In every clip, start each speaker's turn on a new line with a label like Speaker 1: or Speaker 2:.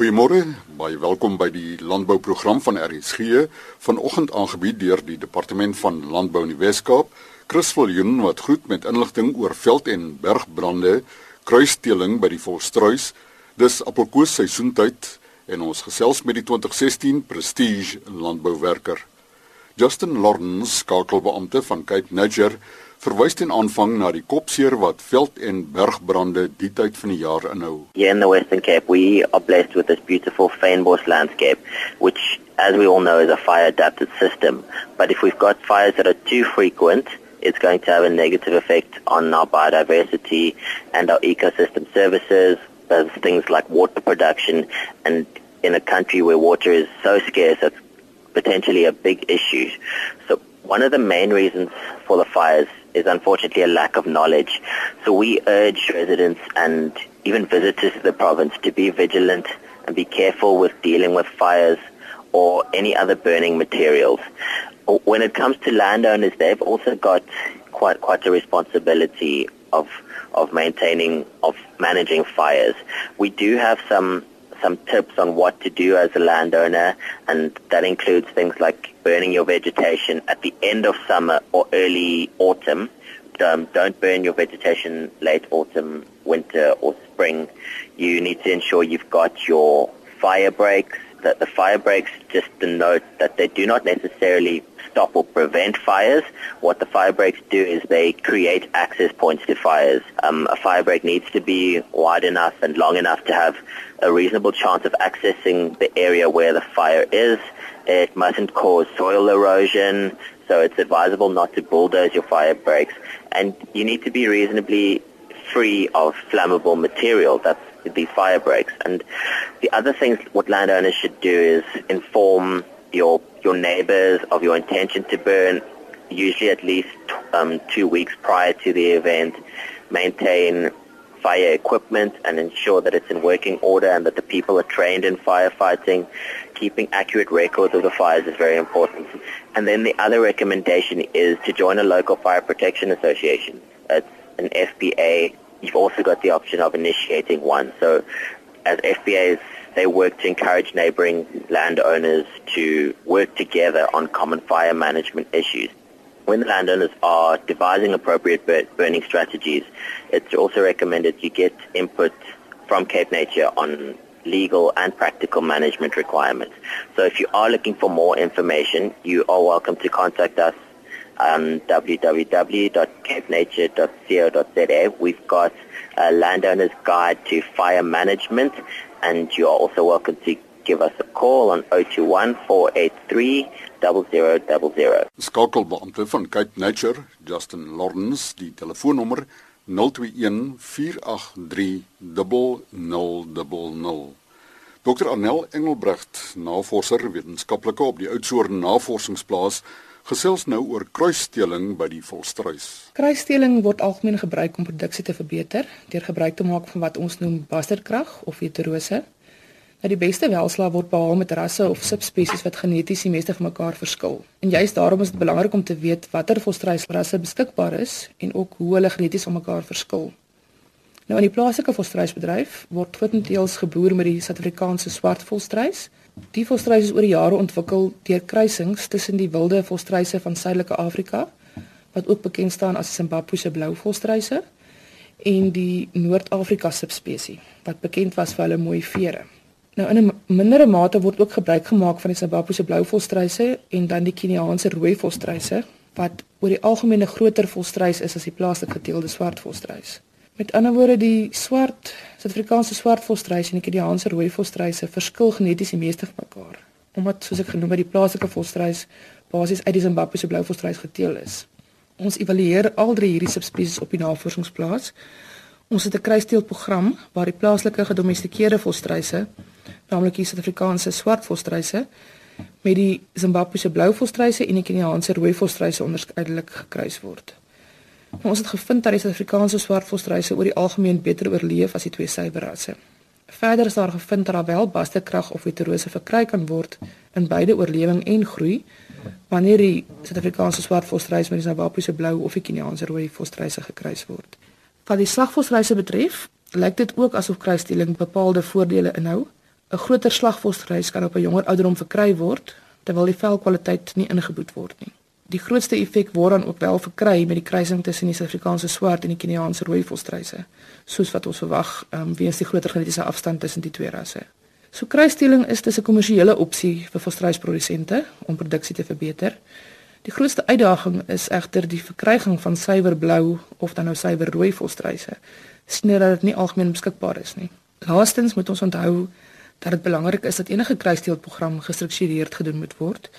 Speaker 1: Goeiemôre, baie welkom by die landbouprogram van RSG, vanoggend aangebied deur die Departement van Landbou in die Wes-Kaap. Chris Viljoen wat groet met inligting oor veld- en bergbrande, kruisteeling by die Volstruis. Dis appelkoos seisoentyd en ons gesels met die 2016 Prestige landbouwerker. Justin Lawrence, skakelbeampte van Cape Nature, verwys ten aanvang na die kopseer wat veld- en bergbrande die tyd van die jaar inhou.
Speaker 2: Here in the Western Cape, we are blessed with this beautiful fynbos landscape, which, as we all know, is a fire-adapted system. But if we've got fires that are too frequent, it's going to have a negative effect on our biodiversity and our ecosystem services. There's things like water production, and in a country where water is so scarce, it's potentially a big issue. So one of the main reasons for the fires is unfortunately a lack of knowledge. So we urge residents and even visitors to the province to be vigilant and be careful with dealing with fires or any other burning materials. When it comes to landowners, they've also got quite quite a responsibility of of maintaining of managing fires. We do have some some tips on what to do as a landowner, and that includes things like burning your vegetation at the end of summer or early autumn. Um, don't burn your vegetation late autumn, winter, or spring. You need to ensure you've got your fire breaks. That the fire breaks just denote that they do not necessarily stop or prevent fires. What the fire breaks do is they create access points to fires. Um, a fire break needs to be wide enough and long enough to have a reasonable chance of accessing the area where the fire is. It mustn't cause soil erosion, so it's advisable not to bulldoze your fire breaks. And you need to be reasonably free of flammable material. That's these fire breaks. And the other things what landowners should do is inform your your neighbors of your intention to burn usually at least um, two weeks prior to the event. Maintain fire equipment and ensure that it's in working order and that the people are trained in firefighting. Keeping accurate records of the fires is very important. And then the other recommendation is to join a local fire protection association. It's an FPA. You've also got the option of initiating one. So as FBAs, they work to encourage neighboring landowners to work together on common fire management issues. When the landowners are devising appropriate burning strategies, it's also recommended you get input from Cape Nature on legal and practical management requirements. So if you are looking for more information, you are welcome to contact us on www.capenature.co.za. We've got a landowner's guide to fire management and you are also welcome to give us a call on 021 483 0000.
Speaker 1: Skakelbeampte van Cape Nature, Justin Lawrence, die telefoonnommer 021 483 0000. Dr. Anel Engelbrecht, navorser wetenskaplike op die Oudtshoorn Navorsingsplaas gesels nou oor kruissteeling by die volstruis.
Speaker 3: Kruissteeling word algemeen gebruik om produksie te verbeter deur gebruik te maak van wat ons noem basterkrag of heterose. Nou die beste welslaag word behaal met rasse of subspesies wat geneties die meeste van mekaar verskil. En juist daarom is dit belangrik om te weet watter volstruisrasse beskikbaar is en ook hoe hulle geneties van mekaar verskil. Nou in die plaaslike volstruisbedryf word grootendeels geboer met die Suid-Afrikaanse swart volstruis Die volstruise is oor die jare ontwikkel deur kruisings tussen die wilde volstruise van Suidelike Afrika wat ook bekend staan as Zimbabwe se blou volstruise en die Noord-Afrika subspesie wat bekend was vir hulle mooi vere. Nou in 'n mindere mate word ook gebruik gemaak van die Zimbabwe se blou volstruise en dan die Keniaanse rooi volstruise wat oor die algemeen 'n groter volstruis is as die plaaslike geteelde swart volstruis. Met ander woorde die swart Suid-Afrikaanse swart volstruis en die Keniaanse rooi volstruise verskil geneties die meeste van mekaar. Omdat soos ek genoem het die plaaslike volstruis basies uit die Zimbabwe se blou volstruis geteel is. Ons evalueer al drie hierdie subspesies op die navorsingsplaas. Ons het 'n kruisteelprogram waar die plaaslike gedomestikeerde volstruise, naamlik die Suid-Afrikaanse swart volstruise, met die Zimbabwe se blou volstruise en die Keniaanse rooi volstruise onderskeidelik gekruis word. Maar ons het gevind dat die Suid-Afrikaanse swartvolstruise oor die algemeen beter oorleef as die twee suiwerrasse. Verder is daar gevind dat daar wel bastekrag of heterose verkry kan word in beide oorlewing en groei wanneer die Suid-Afrikaanse swartvolstruis met die Zimbabwese blou of die Keniaanse rooi volstruise gekruis word. Wat die slagvolstruise betref, lyk dit ook asof kruisdeling bepaalde voordele inhou. 'n Groter slagvolstruis kan op 'n jonger ouderdom verkry word terwyl die velkwaliteit nie ingeboet word nie. Die grootste effek dan ook wel verkry met die kruising tussen die Suid-Afrikaanse swart en die Keniaanse rooi volstruise, soos wat ons verwag, um, weens die groter genetiese afstand tussen die twee rasse. So kruisstelling is dis 'n kommersiële opsie vir volstruisprodusente om produksie te verbeter. Die grootste uitdaging is egter die verkryging van suiwer blou of dan nou suiwer rooi volstruise, sien dat dit nie algemeen beskikbaar is nie. Laastens moet ons onthou dat dit belangrik is dat enige kruisteelprogram gestruktureerd gedoen moet word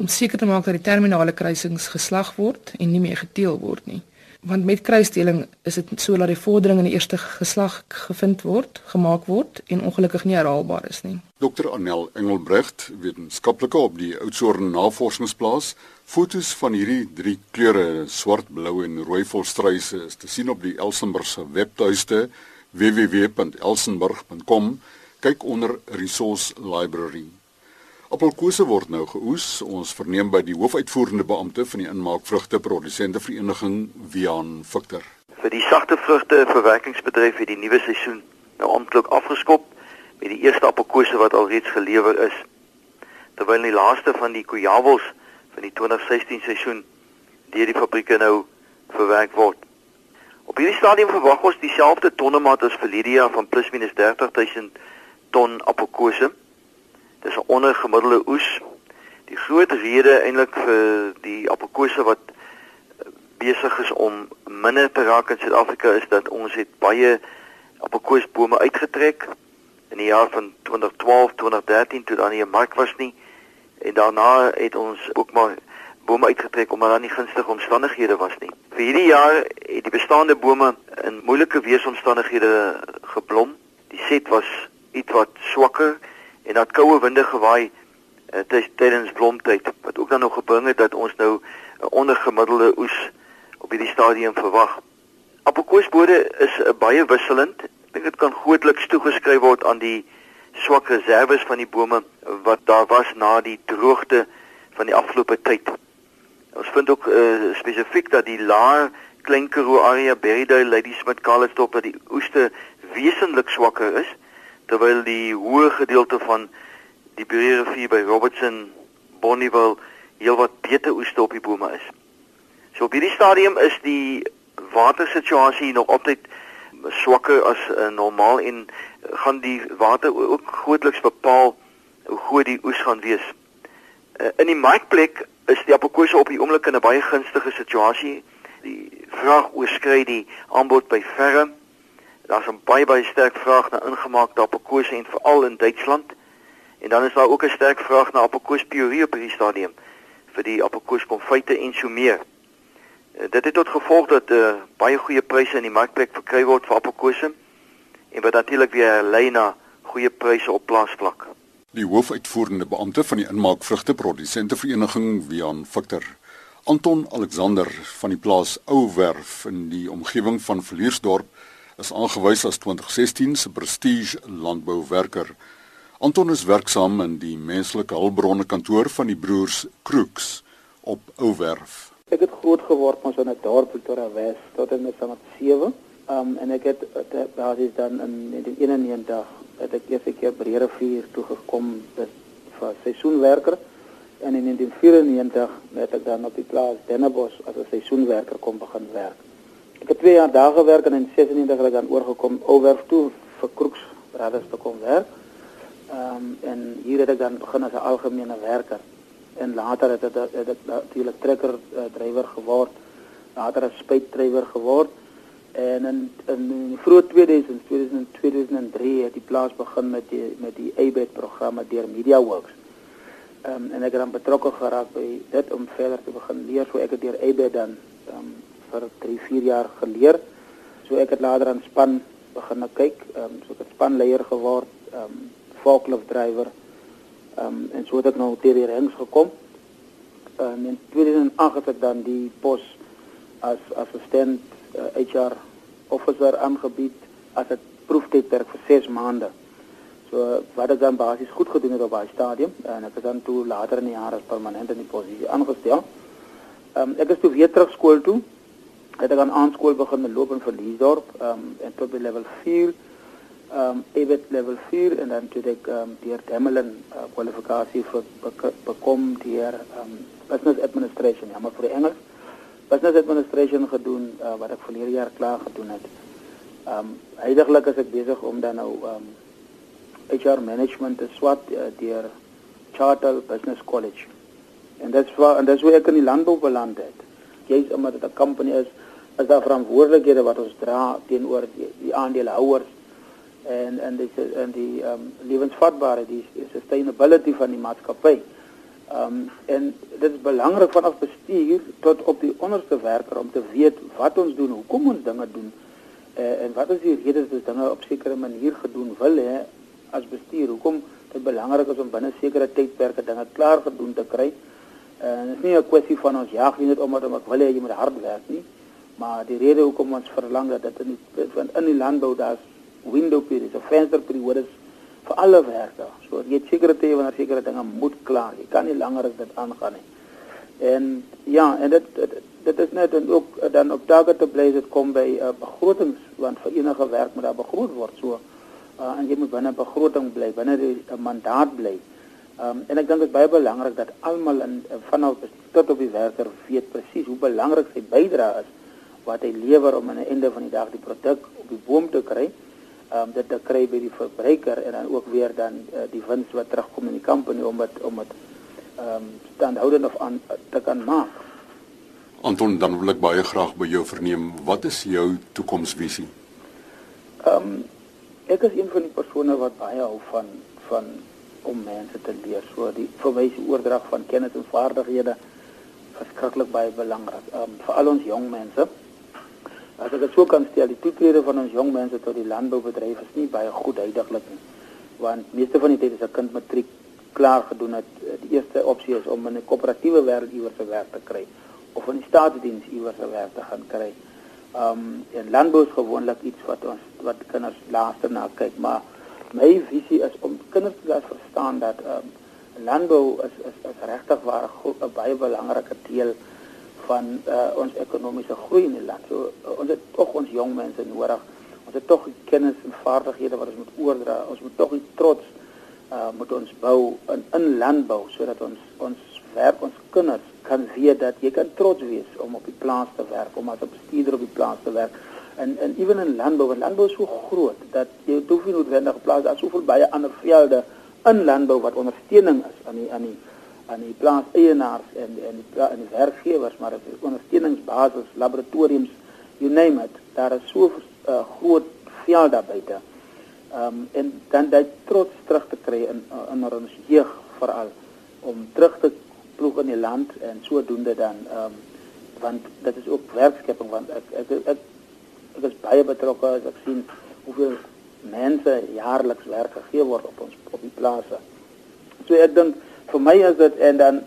Speaker 3: om seker te maak dat die terminale kruisings geslag word en nie meer geteel word nie want met kruisdeling is dit so dat die vordering in die eerste geslag gevind word, gemaak word en ongelukkig nie herhaalbaar is nie.
Speaker 1: Dr Anel Engelbrecht, wetenskaplike op die Oudtshoorn Navorsingsplaas, fotos van hierdie drie kleure, swart, blou en rooi volstruise is te sien op die Elsenburg se webtuiste www.elsenburg.com. Kyk onder Resource Library. Appelkose word nou geoes. Ons verneem by die hoofuitvoerende beampte van die inmaakvrugte produsente vereniging Wian Victor.
Speaker 4: Vir die sagte vrugte verwerkingsbedryf het die nuwe seisoen nou amptelik afgeskop met die eerste appelkose wat alreeds gelewer is. Terwyl die laaste van die kojawels van die 2016 seisoen deur die fabrieke nou verwerk word. Op hierdie stadium verwag ons dieselfde tonnemaat as vir Lydia van plus minus 30 000 ton appelkose. Dis 'n ondergemiddelde oes. Die groot rede eintlik vir die appelkose wat eh, besig is om minder te raak in Suid-Afrika is dat ons het baie appelkoosbome uitgetrek in die jaar van 2012, 2013 toe daar nie 'n mark was nie. En daarna het ons ook maar bome uitgetrek omdat daar nie gunstige omstandighede was nie. Vir hierdie jaar het die bestaande bome in moeilike weeromstandighede geblom. Die set was ietwat swakker en dat koue winde gewaai uh, tydens blomtyd wat ook dan nog gebring het dat ons nou 'n ondergemiddelde oes op hierdie stadium verwag. Appelkoesbode is uh, baie wisselend. Ek dink dit kan grootliks toegeskryf word aan die swak reserves van die bome wat daar was na die droogte van die afgelope tyd. Ons vind ook uh, spesifiek dat die laer klein Karoo area Berrydale Lady Smith Calitstop dat die oeste wesentlik swakker is terwyl die hoë gedeelte van die Breerivier by Robertson Bonnieville heelwat beter oeste op die bome is. So op hierdie stadium is die watersituasie nog altyd swakker as uh, normaal en gaan die water ook grootliks bepaal hoe goed die oes gaan wees. Uh, in die markplek is die appelkose op die oomblik in 'n baie gunstige situasie. Die vraag oorskry die aanbod by verre Daar's 'n baie baie sterk vraag na ingemaakte appelkoos en veral in Duitsland. En dan is daar ook 'n sterk vraag na appelkoos puree op hierdie stadium vir die appelkoos konfyte en so meer. Uh, dit het tot gevolg dat uh, baie goeie pryse in die markplek verkry word vir appelkose en wat natuurlik weer lei na goeie pryse op plaasvlak.
Speaker 1: Die hoofuitvoerende beampte van die inmaakvrugte produsente vereniging Wian Victor Anton Alexander van die plaas Ouwerf in die omgewing van Villiersdorp is aangewys as 2016 se prestige landbouwerker. Anton is werksaam in die menslike hulpbronne kantoor van die broers Kroeks op Ouwerf.
Speaker 5: Ek het groot geword ons in 'n dorp Pretoria Wes tot in met 7. Um en ek het daar is dan in 1991 het ek eers 'n keer Breere Rivier toe gekom vir seisoenwerker en in 1994 het ek dan op die plaas Dennebos as 'n seisoenwerker kom begin werk. Ek het 2 jaar daar gewerk en in 96 het ek dan oorgekom Ouwerf toe vir Kroeks Brothers te kom werk. Ehm um, en hier het ek dan begin as 'n algemene werker en later het ek ek natuurlik trekker uh, drywer geword. Later 'n spuitdrywer geword en in in die vroeë 2000 2003 het die plaas begin met die met die ABET programme deur MediaWorks. Ehm um, en ek het dan betrokke geraak by dit om verder te begin leer so ek het deur ABET dan vir 3, 4 jaar geleer. So ek het later aan span begin kyk, ehm um, so ek het spanleier geword, ehm um, forklift driver. Ehm um, en so het ek nou deur die ranks gekom. Um, in 2008 het ek dan die pos as assistent uh, eh, HR officer aangebied as 'n proeftydperk vir 6 maande. So wat ek dan basies goed gedoen het op daai stadium en ek het dan toe later in die jaar as permanent in die posisie aangestel. Ehm um, ek is toe weer terug skool toe het ek aan aanskool begin loop in Verliesdorp um, en tot by level 4 um EBIT level 4 en dan toe ek um deur Demelin uh, kwalifikasie vir bekom deur um business administration, ja maar vir Engels. Business administration gedoen uh, wat ek verlede jaar klaar gedoen het. Um heidaglik is ek besig om dan nou um HR management te swat uh, deur Charter Business College. En dit's waar en dis hoe ek in die landbou beland het. Jy's omdat dit 'n company is, is daar verantwoordelikhede wat ons dra teenoor die, die aandeelhouers en en die en die ehm um, lewensvatbare die sustainability van die maatskappy. Ehm um, en dit is belangrik vanaf bestuur tot op die onderste werker om te weet wat ons doen, hoekom ons dinge doen uh, en wat is die rede dat ons dinge op sekere manier gedoen wil hê as bestuur. Hoekom dit belangrik is om binne sekere tydperke dinge klaar gedoen te kry. En dit is nie 'n kwessie van ons jag nie net omdat ek wil hê jy moet hard werk nie, maar die rede hoekom ons verlang dat dit in die in die landbou daar's window periods, 'n vensterperiode vir alle werkers. So jy sekere tye wanneer sekere dinge moet klaar. Jy kan nie langer as dit aangaan nie. En ja, en dit dit, dit is net en ook dan op daardie te bly dit kom by uh, begrotings want vir enige werk moet daar begroot word. So uh, en jy moet binne begroting bly, binne die uh, mandaat bly. Um, en ek dink dit is baie belangrik dat almal in vanaf tot op die werker weet presies hoe belangrik sy bydrae is wat hy lewer om aan die einde van die dag die produk op die boom te kry um, dit te kry by die verbruiker en dan ook weer dan uh, die wins wat terugkom in die company om dit om dit ehm um, standhoudend of aan te kan maak.
Speaker 1: Anton, dan wil ek baie graag by jou verneem, wat is jou toekomsvisie?
Speaker 5: Ehm um, ek is een van die persone wat baie hou van van om mense te leer. So die verwyse oordrag van kennis en vaardighede verskriklik baie belangrik. Ehm um, vir al ons jong mense As ek dit so kan stel, die toetrede van ons jong mense tot die landboubedryf is nie baie goed uitdaglik nie. Want meeste van die tyd as 'n kind matriek klaar gedoen het, die eerste opsie is om in 'n koöperatiewe wêreld iewers 'n werk te kry of in die staatsdiens iewers 'n werk te gaan kry. Um en landbou is gewoonlik iets wat ons wat kinders laaste na kyk, maar my visie is om kinders te laat verstaan dat um landbou is is, is regtig waar 'n baie belangrike deel van uh, ons ekonomiese groei in die land. So uh, ons het tog ons jong mense nodig. Ons het tog kennis en vaardighede wat ons moet oordra. Ons moet tog trots uh, moet ons bou in in landbou sodat ons ons werk ons kinders kan weet dat jy kan trots wees om op die plaas te werk, om as 'n bestuurder op die plaas te werk. En en ewen in landbou, want landbou is so groot dat jy hoef nie noodwendig 'n plaas, daar soveel baie ander velde in landbou wat ondersteuning is aan die aan die aan die plaas eienaars en en die en die werkgewers maar dit is ondersteuningsbasis laboratoriums you name it daar is so 'n uh, eh, groot veld daar buite. Ehm um, en dan daai trots terug te kry in in ons jeug veral om terug te ploeg in die land en sodoende dan ehm um, want dit is ook werkskepping want ek ek ek, ek, is baie betrokke as ek sien hoeveel mense jaarliks werk gegee word op ons op die plase. So ek dink vir my is dit en dan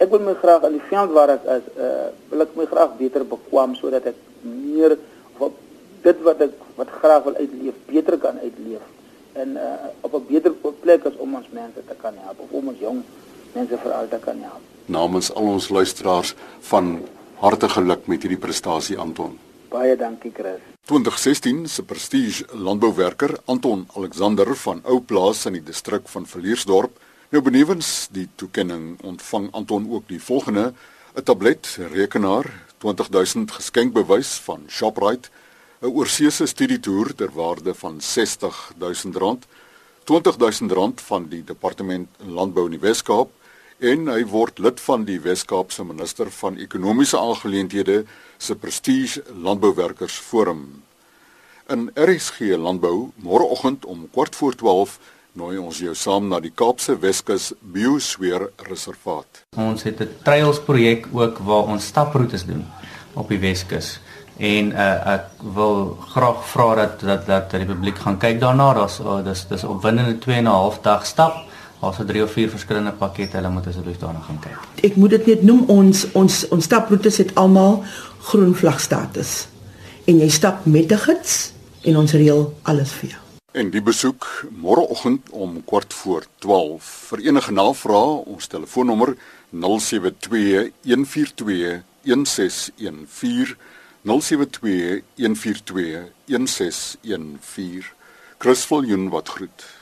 Speaker 5: ek wil my graag in die veld waar ek is, uh, wil ek my graag beter bekwam sodat ek meer of dit wat ek wat graag wil uitleef, beter kan uitleef en uh, op 'n beter plek as om ons mense te kan help of om ons jong mense veral te kan help.
Speaker 1: Namens al ons luisteraars van harte geluk met hierdie prestasie Anton.
Speaker 5: Baie dankie Chris.
Speaker 1: 2016 se prestige landbouwerker Anton Alexander van Ou Plaas in die distrik van Villiersdorp Nou benewens die toekenning ontvang Anton ook die volgende: 'n tablet, rekenaar, 20000 geskenkbewys van Shoprite, 'n oorseese studietoer ter waarde van R60000, R20000 van die Departement Landbou in die Wes-Kaap en hy word lid van die Wes-Kaapse Minister van Ekonomiese Aangeleenthede se Prestige Landbouwerkers Forum. In RSG Landbou môreoggend om 12:15 nooi ons jou saam na die Kaapse Weskus Biosfeer Reservaat.
Speaker 6: Ons het 'n trails projek ook waar ons staproetes doen op die Weskus en uh, ek wil graag vra dat dat dat die publiek gaan kyk daarna. Daar's uh, dis dis opwindende 2 en 'n half dag stap. Ons het drie of vier verskillende pakkette. Hulle moet asseblief daarna gaan kyk.
Speaker 7: Ek moet dit net noem ons ons ons staproetes het almal groen vlag status. En jy stap met 'n gids en ons reël alles vir jou.
Speaker 1: En die besoek môreoggend om kwart voor 12. Vir enige navrae, ons telefoonnommer 072 142 1614 072 142 1614. Chris Viljoen wat groet.